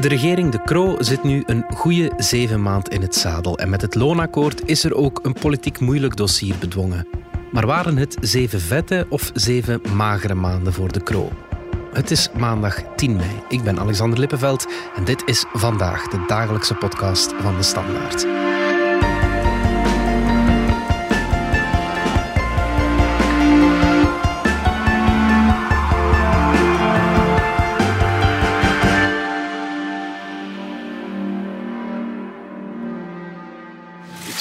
De regering De Croo zit nu een goede zeven maand in het zadel. En met het loonakkoord is er ook een politiek moeilijk dossier bedwongen. Maar waren het zeven vette of zeven magere maanden voor De Croo? Het is maandag 10 mei. Ik ben Alexander Lippenveld en dit is vandaag de dagelijkse podcast van de Standaard.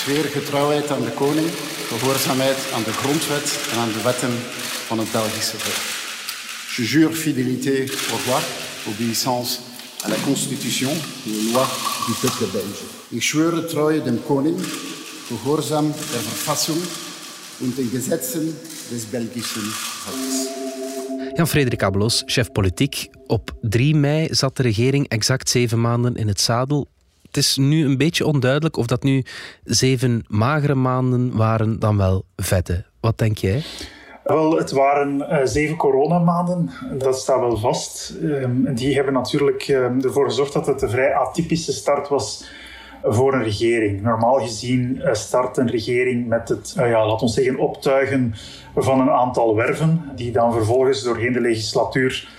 Zweer getrouwheid aan de koning, gehoorzaamheid aan de grondwet en aan de wetten van het Belgische volk. Je jure fidélité au roi, obéissance à la constitution et aux lois du peuple belge. Ik schwöre treue dem Koning, gehoorzaam der Verfassung und den Gesetzen des belgischen Volkes. Jan-Frederik Abelos, chef politiek. Op 3 mei zat de regering exact zeven maanden in het zadel. Het is nu een beetje onduidelijk of dat nu zeven magere maanden waren dan wel vette. Wat denk jij? Wel, het waren uh, zeven coronamaanden, dat staat wel vast. Um, die hebben natuurlijk um, ervoor gezorgd dat het een vrij atypische start was voor een regering. Normaal gezien uh, start een regering met het, uh, ja, laat ons zeggen, optuigen van een aantal werven, die dan vervolgens doorheen de legislatuur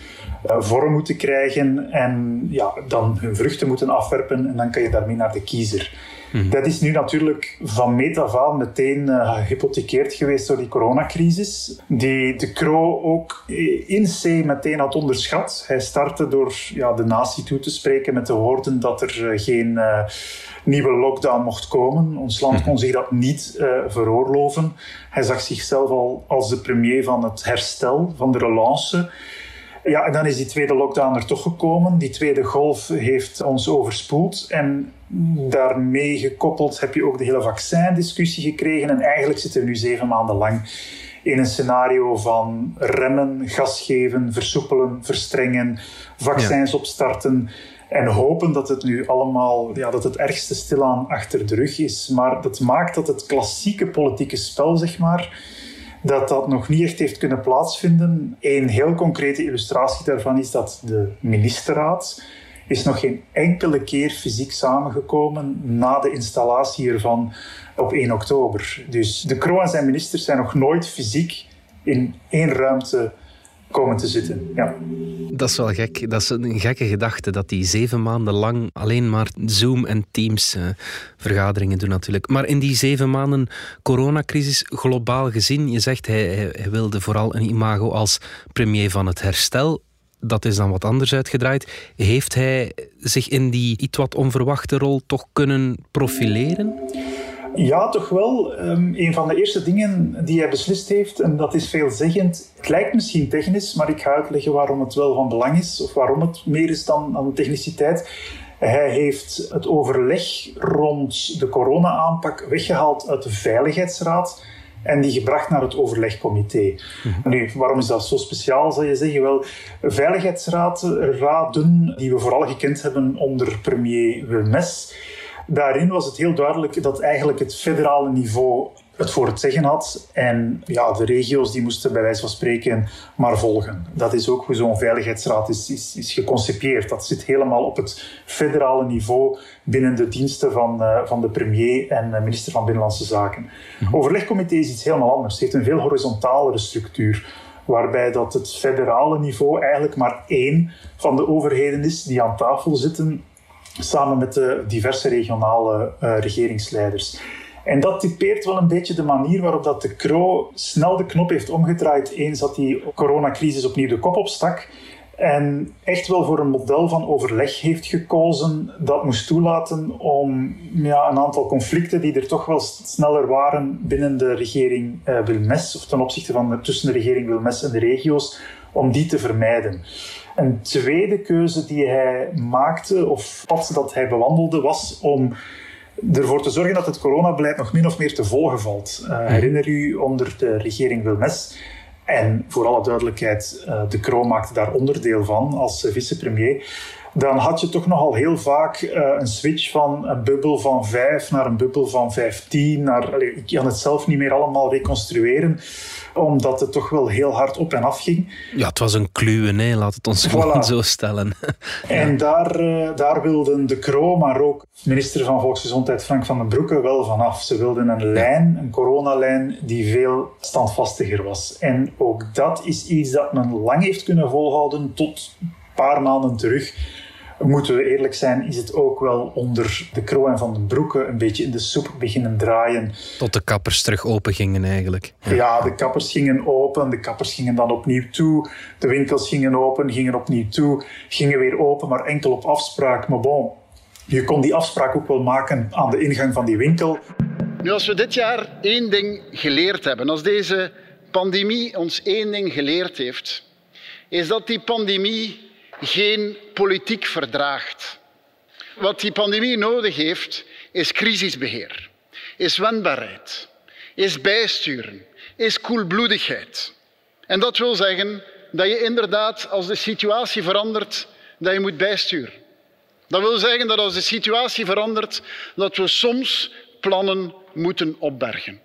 vorm moeten krijgen en ja, dan hun vruchten moeten afwerpen en dan kan je daarmee naar de kiezer. Mhm. Dat is nu natuurlijk van meet af aan meteen uh, gehypothekeerd geweest door die coronacrisis, die de Croo ook in C meteen had onderschat. Hij startte door ja, de natie toe te spreken met de woorden dat er geen uh, nieuwe lockdown mocht komen. Ons land mhm. kon zich dat niet uh, veroorloven. Hij zag zichzelf al als de premier van het herstel, van de relance. Ja, en dan is die tweede lockdown er toch gekomen. Die tweede golf heeft ons overspoeld. En daarmee gekoppeld heb je ook de hele vaccindiscussie gekregen. En eigenlijk zitten we nu zeven maanden lang in een scenario van remmen, gas geven, versoepelen, verstrengen, vaccins opstarten. En hopen dat het nu allemaal, ja, dat het ergste stilaan achter de rug is. Maar dat maakt dat het klassieke politieke spel, zeg maar, dat dat nog niet echt heeft kunnen plaatsvinden. Een heel concrete illustratie daarvan is dat de ministerraad is nog geen enkele keer fysiek samengekomen na de installatie ervan op 1 oktober. Dus de Croo en zijn ministers zijn nog nooit fysiek in één ruimte komen te zitten. Ja. Dat is wel gek. Dat is een gekke gedachte dat die zeven maanden lang alleen maar Zoom en Teams uh, vergaderingen doen natuurlijk. Maar in die zeven maanden coronacrisis globaal gezien, je zegt hij, hij wilde vooral een imago als premier van het herstel dat is dan wat anders uitgedraaid. Heeft hij zich in die iets wat onverwachte rol toch kunnen profileren? Ja, toch wel. Um, een van de eerste dingen die hij beslist heeft, en dat is veelzeggend. Het lijkt misschien technisch, maar ik ga uitleggen waarom het wel van belang is, of waarom het meer is dan, dan techniciteit. Hij heeft het overleg rond de corona-aanpak weggehaald uit de Veiligheidsraad en die gebracht naar het overlegcomité. Mhm. Nu, waarom is dat zo speciaal, zal je zeggen? Wel, veiligheidsraden die we vooral gekend hebben onder premier Wilmes, daarin was het heel duidelijk dat eigenlijk het federale niveau het voor het zeggen had. En ja, de regio's die moesten bij wijze van spreken maar volgen. Dat is ook hoe zo'n veiligheidsraad is, is, is geconcipieerd. Dat zit helemaal op het federale niveau binnen de diensten van, uh, van de premier en de minister van Binnenlandse Zaken. Mm Overlegcomité is iets helemaal anders. Het heeft een veel horizontalere structuur waarbij dat het federale niveau eigenlijk maar één van de overheden is die aan tafel zitten samen met de diverse regionale uh, regeringsleiders. En dat typeert wel een beetje de manier waarop dat de Kro snel de knop heeft omgedraaid eens dat die coronacrisis opnieuw de kop opstak. En echt wel voor een model van overleg heeft gekozen dat moest toelaten om ja, een aantal conflicten die er toch wel sneller waren binnen de regering uh, Wilmes, of ten opzichte van de, tussen de regering Wilmes en de regio's, om die te vermijden. Een tweede keuze die hij maakte, of pad dat hij bewandelde, was om ervoor te zorgen dat het coronabeleid nog min of meer te volgen valt. Uh, herinner u onder de regering Wilmes, en voor alle duidelijkheid, uh, de Croo maakte daar onderdeel van als vicepremier, dan had je toch nogal heel vaak uh, een switch van een bubbel van 5 naar een bubbel van 15. Naar, allez, ik kan het zelf niet meer allemaal reconstrueren omdat het toch wel heel hard op en af ging. Ja, het was een kluwe, nee, laat het ons gewoon zo stellen. En daar, uh, daar wilden de Kro, maar ook minister van Volksgezondheid Frank van den Broeke wel vanaf. Ze wilden een lijn, een coronalijn, die veel standvastiger was. En ook dat is iets dat men lang heeft kunnen volhouden tot een paar maanden terug moeten we eerlijk zijn, is het ook wel onder de Kro en Van den Broeke een beetje in de soep beginnen draaien. Tot de kappers terug open gingen eigenlijk. Ja. ja, de kappers gingen open, de kappers gingen dan opnieuw toe, de winkels gingen open, gingen opnieuw toe, gingen weer open, maar enkel op afspraak. Maar bon, je kon die afspraak ook wel maken aan de ingang van die winkel. Nu, als we dit jaar één ding geleerd hebben, als deze pandemie ons één ding geleerd heeft, is dat die pandemie geen politiek verdraagt. Wat die pandemie nodig heeft, is crisisbeheer, is wendbaarheid, is bijsturen, is koelbloedigheid. En dat wil zeggen dat je inderdaad, als de situatie verandert, dat je moet bijsturen. Dat wil zeggen dat als de situatie verandert, dat we soms plannen moeten opbergen.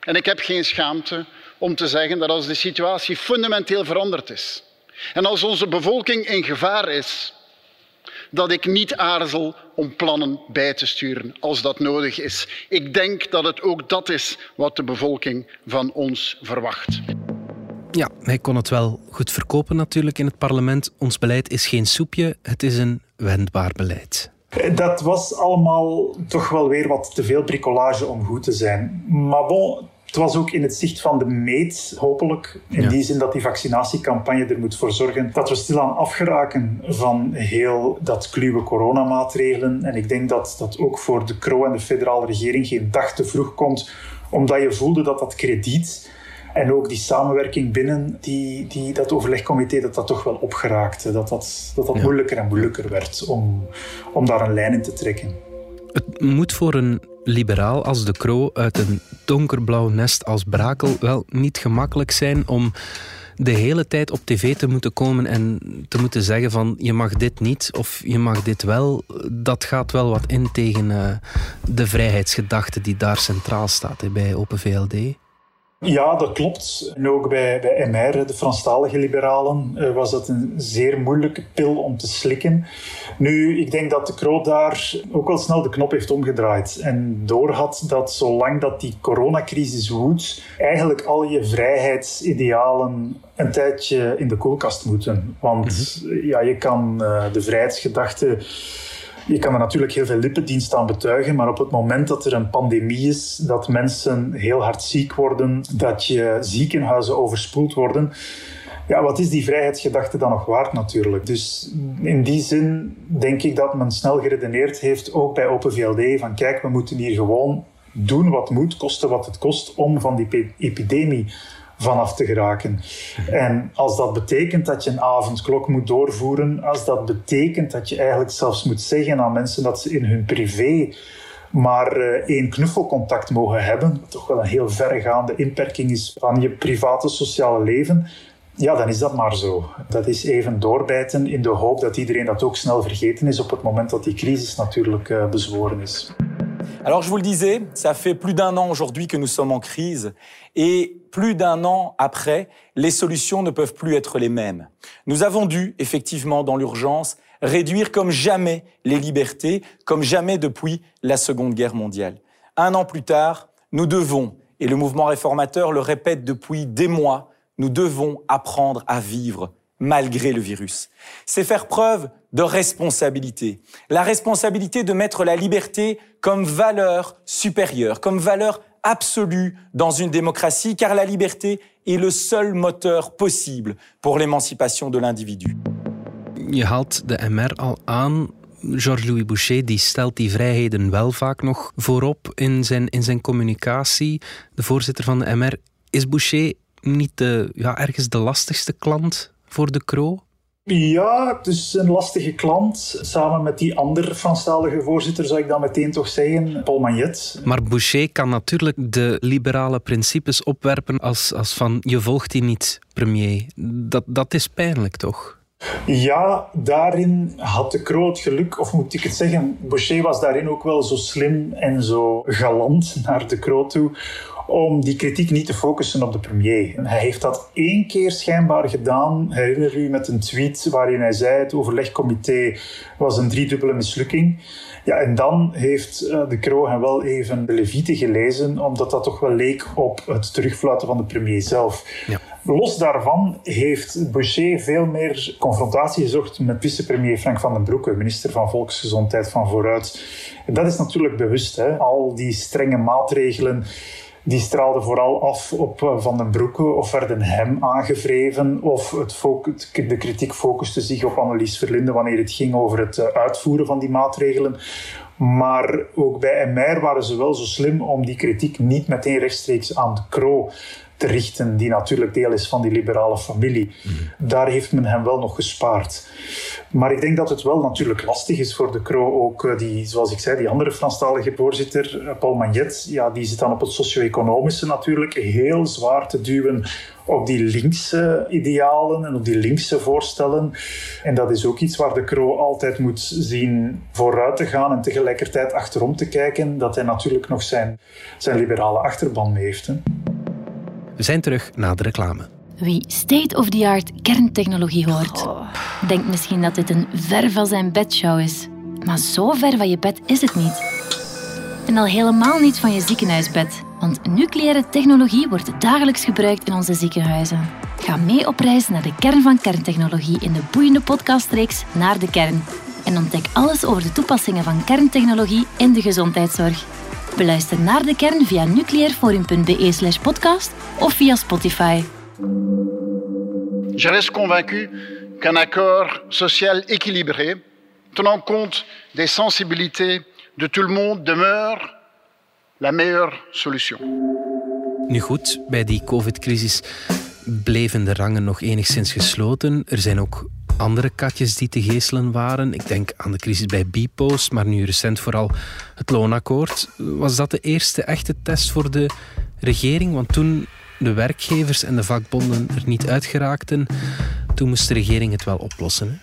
En ik heb geen schaamte om te zeggen dat als de situatie fundamenteel veranderd is, en als onze bevolking in gevaar is, dat ik niet aarzel om plannen bij te sturen als dat nodig is. Ik denk dat het ook dat is wat de bevolking van ons verwacht. Ja, hij kon het wel goed verkopen natuurlijk in het parlement. Ons beleid is geen soepje, het is een wendbaar beleid. Dat was allemaal toch wel weer wat te veel bricolage om goed te zijn. Maar bon, het was ook in het zicht van de meet, hopelijk. In die zin dat die vaccinatiecampagne er moet voor zorgen dat we stilaan afgeraken van heel dat kluwe coronamaatregelen. En ik denk dat dat ook voor de KRO en de federale regering geen dag te vroeg komt, omdat je voelde dat dat krediet en ook die samenwerking binnen die, die, dat overlegcomité, dat dat toch wel opgeraakte. Dat dat, dat, dat moeilijker en moeilijker werd om, om daar een lijn in te trekken. Het moet voor een liberaal als de Kroo uit een donkerblauw nest als Brakel wel niet gemakkelijk zijn om de hele tijd op tv te moeten komen en te moeten zeggen van je mag dit niet of je mag dit wel. Dat gaat wel wat in tegen uh, de vrijheidsgedachte die daar centraal staat bij Open VLD. Ja, dat klopt. En ook bij, bij MR, de Franstalige liberalen, eh, was dat een zeer moeilijke pil om te slikken. Nu, ik denk dat de Kroot daar ook wel snel de knop heeft omgedraaid. En doorhad dat zolang dat die coronacrisis woedt, eigenlijk al je vrijheidsidealen een tijdje in de koelkast moeten. Want mhm. ja, je kan uh, de vrijheidsgedachte je kan er natuurlijk heel veel lippendienst aan betuigen, maar op het moment dat er een pandemie is, dat mensen heel hard ziek worden, dat je ziekenhuizen overspoeld worden, ja, wat is die vrijheidsgedachte dan nog waard natuurlijk? Dus in die zin denk ik dat men snel geredeneerd heeft, ook bij Open VLD, van kijk, we moeten hier gewoon doen wat moet, kosten wat het kost, om van die epidemie vanaf te geraken. En als dat betekent dat je een avondklok moet doorvoeren, als dat betekent dat je eigenlijk zelfs moet zeggen aan mensen dat ze in hun privé maar uh, één knuffelcontact mogen hebben, wat toch wel een heel verregaande inperking is van je private sociale leven, ja, dan is dat maar zo. Dat is even doorbijten in de hoop dat iedereen dat ook snel vergeten is op het moment dat die crisis natuurlijk uh, bezworen is. Alors je vous le disais, ça fait plus d'un an aujourd'hui que nous sommes en crise et plus d'un an après, les solutions ne peuvent plus être les mêmes. Nous avons dû, effectivement, dans l'urgence, réduire comme jamais les libertés, comme jamais depuis la Seconde Guerre mondiale. Un an plus tard, nous devons, et le mouvement réformateur le répète depuis des mois, nous devons apprendre à vivre malgré le virus. C'est faire preuve de responsabilité. La responsabilité de mettre la liberté comme valeur supérieure, comme valeur absolue dans une démocratie, car la liberté est le seul moteur possible pour l'émancipation de l'individu. Je de MR al aan. Georges-Louis Boucher die stelt die vrijheden wel vaak nog voorop in zijn, in zijn communicatie. De voorzitter van de MR. Is Boucher niet de, ja, ergens de lastigste klant voor de Kro? Ja, het is een lastige klant. Samen met die andere Franstalige voorzitter zou ik dan meteen toch zeggen, Paul Magnet. Maar Boucher kan natuurlijk de liberale principes opwerpen als, als van je volgt die niet, premier. Dat, dat is pijnlijk toch? Ja, daarin had de Croo het geluk, of moet ik het zeggen, Boucher was daarin ook wel zo slim en zo galant naar de Croo toe om die kritiek niet te focussen op de premier. Hij heeft dat één keer schijnbaar gedaan. Herinner u met een tweet waarin hij zei: het overlegcomité was een driedubbele mislukking. Ja, en dan heeft eh, de Croo hem wel even de Levite gelezen, omdat dat toch wel leek op het terugfluiten van de premier zelf. Ja. Los daarvan heeft Boucher veel meer confrontatie gezocht met vicepremier Frank van den Broeke, minister van Volksgezondheid van Vooruit. En dat is natuurlijk bewust. Hè? Al die strenge maatregelen die straalden vooral af op eh, Van den Broeke of werden hem aangevreven of het de kritiek focuste zich op Annelies Verlinde wanneer het ging over het eh, uitvoeren van die maatregelen. Maar ook bij MR waren ze wel zo slim om die kritiek niet meteen rechtstreeks aan de Kro te richten, die natuurlijk deel is van die liberale familie. Mhm. Daar heeft men hem wel nog gespaard. Maar ik denk dat het wel natuurlijk lastig is voor de Cro, ook eh, die, zoals ik zei, die andere Franstalige voorzitter, eh, Paul Magnet, ja, die zit dan op het socio-economische natuurlijk heel zwaar te duwen op die linkse idealen en op die linkse voorstellen. En dat is ook iets waar de Cro altijd moet zien vooruit te gaan en tegelijkertijd achterom te kijken, dat hij natuurlijk nog zijn, zijn liberale achterban mee heeft. Hè. We zijn terug na de reclame. Wie state-of-the-art kerntechnologie hoort, denkt misschien dat dit een ver van zijn bedshow is. Maar zo ver van je bed is het niet. En al helemaal niet van je ziekenhuisbed. Want nucleaire technologie wordt dagelijks gebruikt in onze ziekenhuizen. Ga mee op reis naar de kern van kerntechnologie in de boeiende podcastreeks Naar de Kern. En ontdek alles over de toepassingen van kerntechnologie in de gezondheidszorg. Beluister naar de kern via nucleairforum.be slash podcast of via Spotify. Je reste convaincu qu'un accord social équilibré, tenant compte des sensibilités de tout le monde, demeure la meilleure solution. Nu goed, bij die COVID-crisis bleven de rangen nog enigszins gesloten. Er zijn ook andere katjes die te geestelen waren. Ik denk aan de crisis bij Bpost, maar nu recent vooral het loonakkoord. Was dat de eerste echte test voor de regering? Want toen de werkgevers en de vakbonden er niet uitgeraakten, toen moest de regering het wel oplossen.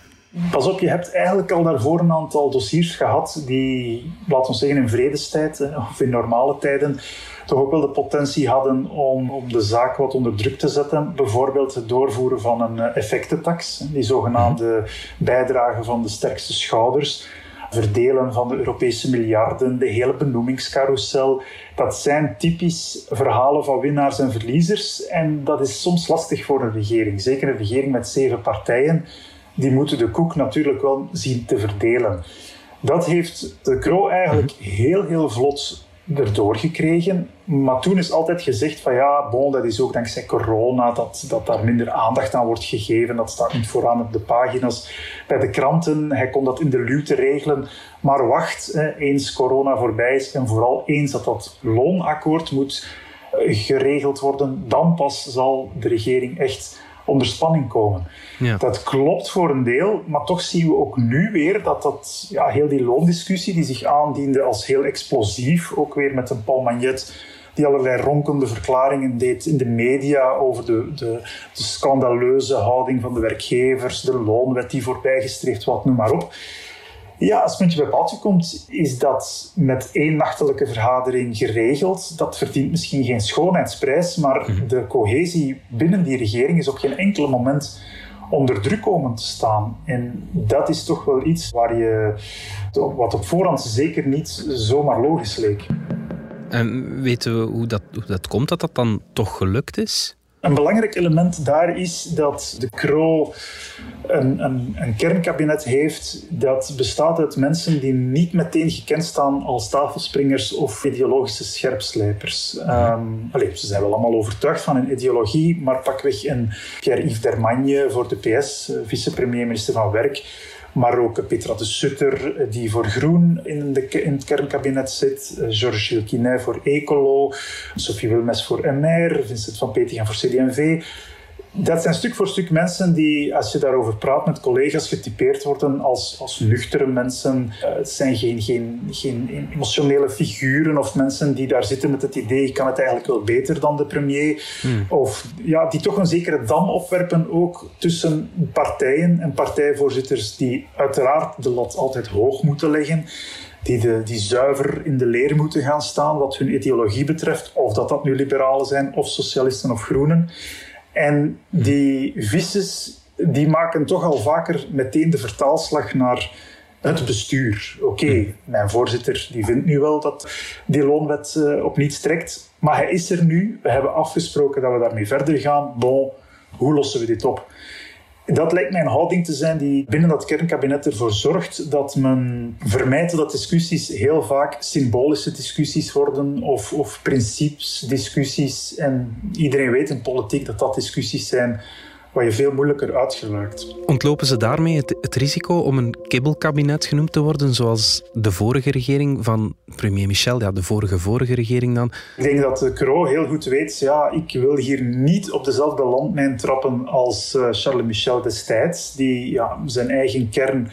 Pas op, je hebt eigenlijk al daarvoor een aantal dossiers gehad die, laten we zeggen, in vredestijd of in normale tijden toch ook wel de potentie hadden om, om de zaak wat onder druk te zetten. Bijvoorbeeld het doorvoeren van een eh, effectentax, die zogenaamde bijdrage van de sterkste schouders verdelen van de Europese miljarden, de hele benoemingscarousel. Dat zijn typisch verhalen van winnaars en verliezers. En dat is soms lastig voor een regering. Zeker een regering met zeven partijen. Die moeten de koek natuurlijk wel zien te verdelen. Dat heeft de Kro eigenlijk heel, heel vlot erdoor gekregen. Maar toen is altijd gezegd van ja, bon, dat is ook dankzij corona dat, dat daar minder aandacht aan wordt gegeven. Dat staat niet vooraan op de pagina's bij de kranten. Hij kon dat in de luwte regelen. Maar wacht, eens corona voorbij is en vooral eens dat dat loonakkoord moet eh, geregeld worden, dan pas zal de regering echt onder spanning komen. Ja. Dat klopt voor een deel, maar toch zien we ook nu weer dat, dat ja, heel die loondiscussie die zich aandiende als heel explosief, ook weer met een Paul Magnet die allerlei ronkende verklaringen deed in de media over de, de, de scandaleuze houding van de werkgevers, de loonwet die voorbijgestreefd wordt, noem maar op. Ja, als het puntje bij paaltje komt, is dat met één nachtelijke vergadering geregeld. Dat verdient misschien geen schoonheidsprijs, maar mhm. de cohesie binnen die regering is op geen enkel moment onder druk komen te staan. En dat is toch wel iets waar je, wat op voorhand zeker niet zomaar logisch leek. En weten we hoe dat, hoe dat komt dat dat dan toch gelukt is? Een belangrijk element daar is dat de KRO een, een, een, kernkabinet heeft dat bestaat uit mensen die niet meteen gekend staan als tafelspringers of ideologische scherpslijpers. Um, ze zijn wel allemaal overtuigd van hun ideologie, maar pakweg een Pierre-Yves Dermagne voor de PS, eh, vicepremier-minister van Werk, maar ook Petra de Sutter, eh, die voor Groen in, de, in het kernkabinet zit. Eh, Georges Gilquinet voor Ecolo. Sophie Wilmes voor MR. Vincent van Petegem voor CD&V dat zijn stuk voor stuk mensen die, als je daarover praat met collega's, getypeerd worden als, als nuchtere mensen. Uh, het zijn geen, geen, geen emotionele figuren of mensen die daar zitten met het idee, ik kan het eigenlijk wel beter dan de premier. Hmm. Of ja, die toch een zekere dam opwerpen ook tussen partijen en partijvoorzitters die uiteraard de lat altijd hoog moeten leggen die, de, die zuiver in de leer moeten gaan staan wat hun ideologie betreft, of dat dat nu liberalen zijn, of socialisten of groenen. En die vices die maken toch al vaker meteen de vertaalslag naar het bestuur. Oké, mijn voorzitter die vindt nu wel dat die loonwet uh, op niets trekt, maar hij is er nu. We hebben afgesproken dat we daarmee verder gaan. Bon, hoe lossen we dit op? Dat lijkt mij een houding te zijn die binnen dat kernkabinet ervoor zorgt dat men vermijdt dat discussies heel vaak symbolische discussies worden of, of principesdiscussies. En iedereen weet in politiek dat dat discussies zijn waar je veel moeilijker uitgeluikt. Ontlopen ze daarmee het, het, risico om een kibbelkabinet genoemd te worden, zoals de vorige regering van premier Michel, ja, de vorige vorige regering dan? Ik denk dat de Cro heel goed weet, ja, ik wil hier niet op dezelfde landmijn trappen als uh, Charles Michel destijds, die ja, zijn eigen kern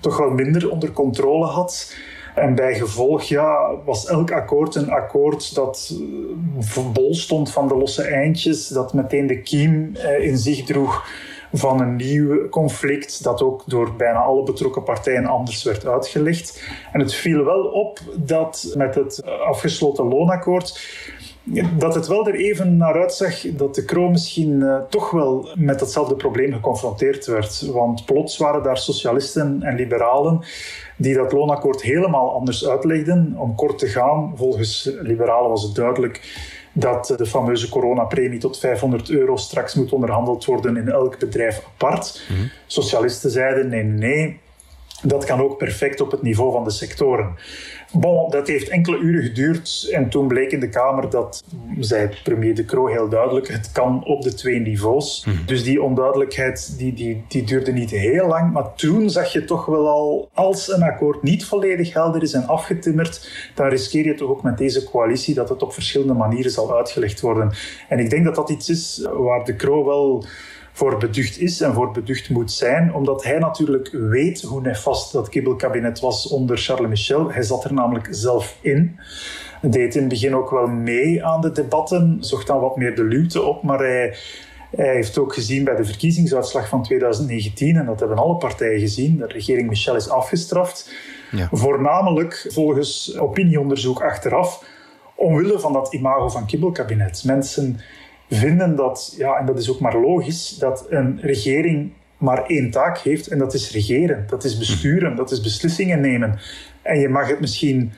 toch wel minder onder controle had. En bij gevolg ja, was elk akkoord een akkoord dat eh, bol stond van de losse eindjes, dat meteen de kiem eh, in zich droeg van een nieuw conflict dat ook door bijna alle betrokken partijen anders werd uitgelegd. En het viel wel op dat met het afgesloten loonakkoord dat het wel er even naar uitzag dat de Kro misschien eh, toch wel met datzelfde probleem geconfronteerd werd. Want plots waren daar socialisten en liberalen die dat loonakkoord helemaal anders uitlegden. Om kort te gaan, volgens liberalen was het duidelijk dat de fameuze coronapremie tot 500 euro straks moet onderhandeld worden in elk bedrijf apart. Mhm. Socialisten zeiden nee, nee, dat kan ook perfect op het niveau van de sectoren. Bon, dat heeft enkele uren geduurd en toen bleek in de Kamer dat, zei premier De Croo heel duidelijk, het kan op de twee niveaus. Mhm. Dus die onduidelijkheid die, die, die duurde niet heel lang, maar toen zag je toch wel al, als een akkoord niet volledig helder is en afgetimmerd, dan riskeer je toch ook met deze coalitie dat het op verschillende manieren zal uitgelegd worden. En ik denk dat dat iets is waar De Croo wel voor beducht is en voor beducht moet zijn, omdat hij natuurlijk weet hoe nefast dat kibbelkabinet was onder Charles Michel. Hij zat er namelijk zelf in. Deed in het begin ook wel mee aan de debatten, zocht dan wat meer de luwte op, maar hij, hij heeft ook gezien bij de verkiezingsuitslag van 2019, en dat hebben alle partijen gezien, de regering Michel is afgestraft. Ja. Voornamelijk volgens opinieonderzoek achteraf, omwille van dat imago van kibbelkabinet. Mensen vinden dat, ja, en dat is ook maar logisch, dat een regering maar één taak heeft en dat is regeren, dat is besturen, dat is beslissingen nemen. En je mag het misschien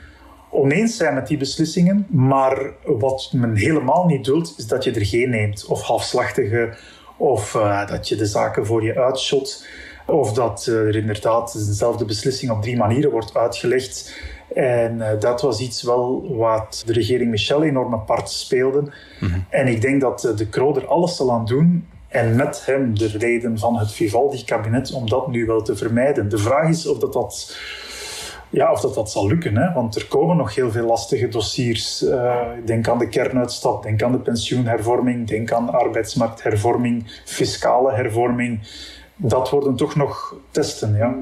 oneens zijn met die beslissingen, maar wat men helemaal niet duldt, is dat je er geen neemt, of halfslachtige, of uh, dat je de zaken voor je uitshot, of dat uh, er inderdaad dezelfde beslissing op drie manieren wordt uitgelegd. En uh, dat was iets wel wat de regering Michel enorm apart speelde. Mhm. En ik denk dat uh, de Croo er alles zal aan doen. En met hem de reden van het Vivaldi-kabinet om dat nu wel te vermijden. De vraag is of dat, dat, ja, of dat, dat zal lukken. Hè? Want er komen nog heel veel lastige dossiers. Uh, denk aan de kernuitstap, denk aan de pensioenhervorming, denk aan arbeidsmarkthervorming, fiscale hervorming. Dat worden toch nog testen. Ja.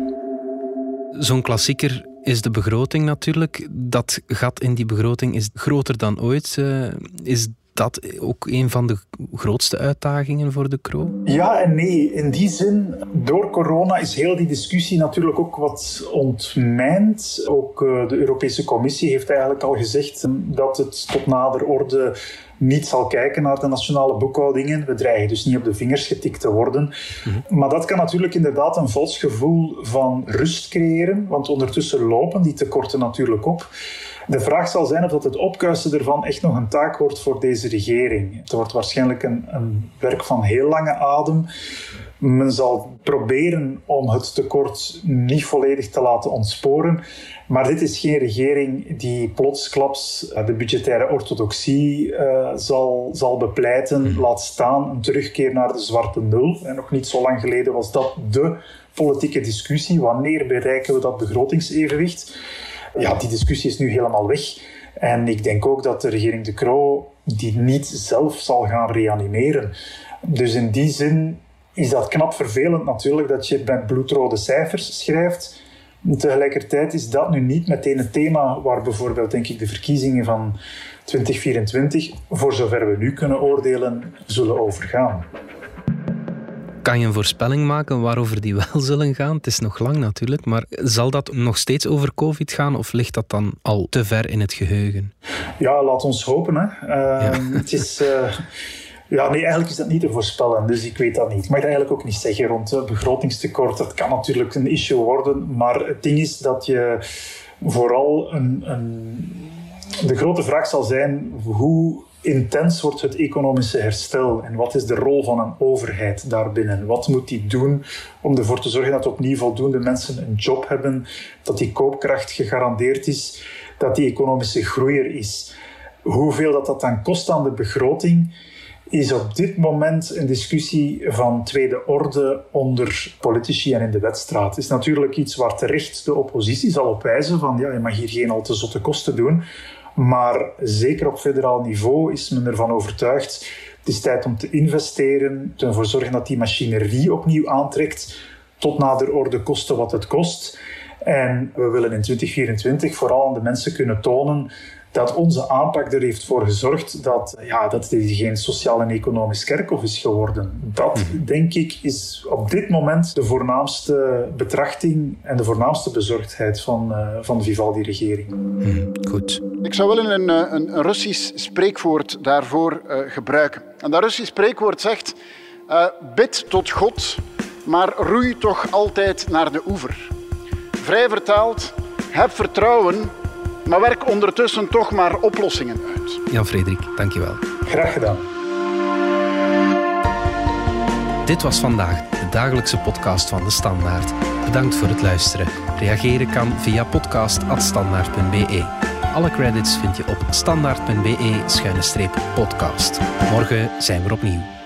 Zo'n klassieker is de begroting natuurlijk. Dat gat in die begroting is groter dan ooit. Uh, is dat ook een van de grootste uitdagingen voor de Kro? Ja en nee. In die zin, door corona is heel die discussie natuurlijk ook wat ontmijnd. Ook uh, de Europese Commissie heeft eigenlijk al gezegd dat het tot nader orde niet zal kijken naar de nationale boekhoudingen. We dreigen dus niet op de vingers getikt te worden. Mhm. Maar dat kan natuurlijk inderdaad een vals gevoel van rust creëren, want ondertussen lopen die tekorten natuurlijk op. De vraag zal zijn of dat het opkuisen ervan echt nog een taak wordt voor deze regering. Het wordt waarschijnlijk een, een werk van heel lange adem. Men zal proberen om het tekort niet volledig te laten ontsporen. Maar dit is geen regering die plotsklaps eh, de budgettaire orthodoxie uh, zal, zal bepleiten. Hmm. Laat staan een terugkeer naar de zwarte nul. En nog niet zo lang geleden was dat de politieke discussie. Wanneer bereiken we dat begrotingsevenwicht? Ja, die discussie is nu helemaal weg. En ik denk ook dat de regering De Croo die niet zelf zal gaan reanimeren. Dus in die zin is dat knap vervelend natuurlijk dat je met bloedrode cijfers schrijft. Tegelijkertijd is dat nu niet meteen het thema waar bijvoorbeeld denk ik de verkiezingen van 2024, voor zover we nu kunnen oordelen, zullen overgaan. Kan je een voorspelling maken waarover die wel zullen gaan? Het is nog lang natuurlijk, maar zal dat nog steeds over COVID gaan of ligt dat dan al te ver in het geheugen? Ja, laat ons hopen. Hè. Uh, Het is. Uh, ja, nee, eigenlijk is dat niet te voorspellen, dus ik weet dat niet. Ik mag dat eigenlijk ook niet zeggen rond het begrotingstekort. Dat kan natuurlijk een issue worden, maar het ding is dat je vooral een, een de grote vraag zal zijn hoe intens wordt het economische herstel en wat is de rol van een overheid daarbinnen? Wat moet die doen om ervoor te zorgen dat opnieuw voldoende mensen een job hebben, dat die koopkracht gegarandeerd is, dat die economische groei er is? Hoeveel dat, dat dan kost aan de begroting? is op dit moment een discussie van tweede orde onder politici en in de wedstraat. Het is natuurlijk iets waar terecht de oppositie zal op wijzen van ja, je mag hier geen al te zotte kosten doen. Maar zeker op federaal niveau is men ervan overtuigd. Het is tijd om te investeren, ervoor zorgen dat die machinerie opnieuw aantrekt, tot nader orde kosten wat het kost. En we willen in 2024 vooral aan de mensen kunnen tonen dat onze aanpak er heeft voor gezorgd dat, ja, dat het geen sociaal en economisch kerkhof is geworden. Dat, mhm. denk ik, is op dit moment de voornaamste betrachting en de voornaamste bezorgdheid van, uh, van de Vivaldi-regering. Mhm, goed. Ik zou willen een, eh, een Russisch spreekwoord daarvoor uh, gebruiken. En dat Russisch spreekwoord zegt, uh, bid tot God, maar roei toch altijd naar de oever. Vrij vertaald, heb vertrouwen maar werk ondertussen toch maar oplossingen uit. Jan Frederik, dankjewel. Graag gedaan. Dit was vandaag de dagelijkse podcast van De Standaard. Bedankt voor het luisteren. Reageren kan via podcast.standaard.be. Alle credits vind je op standaard.be-podcast. Morgen zijn we opnieuw.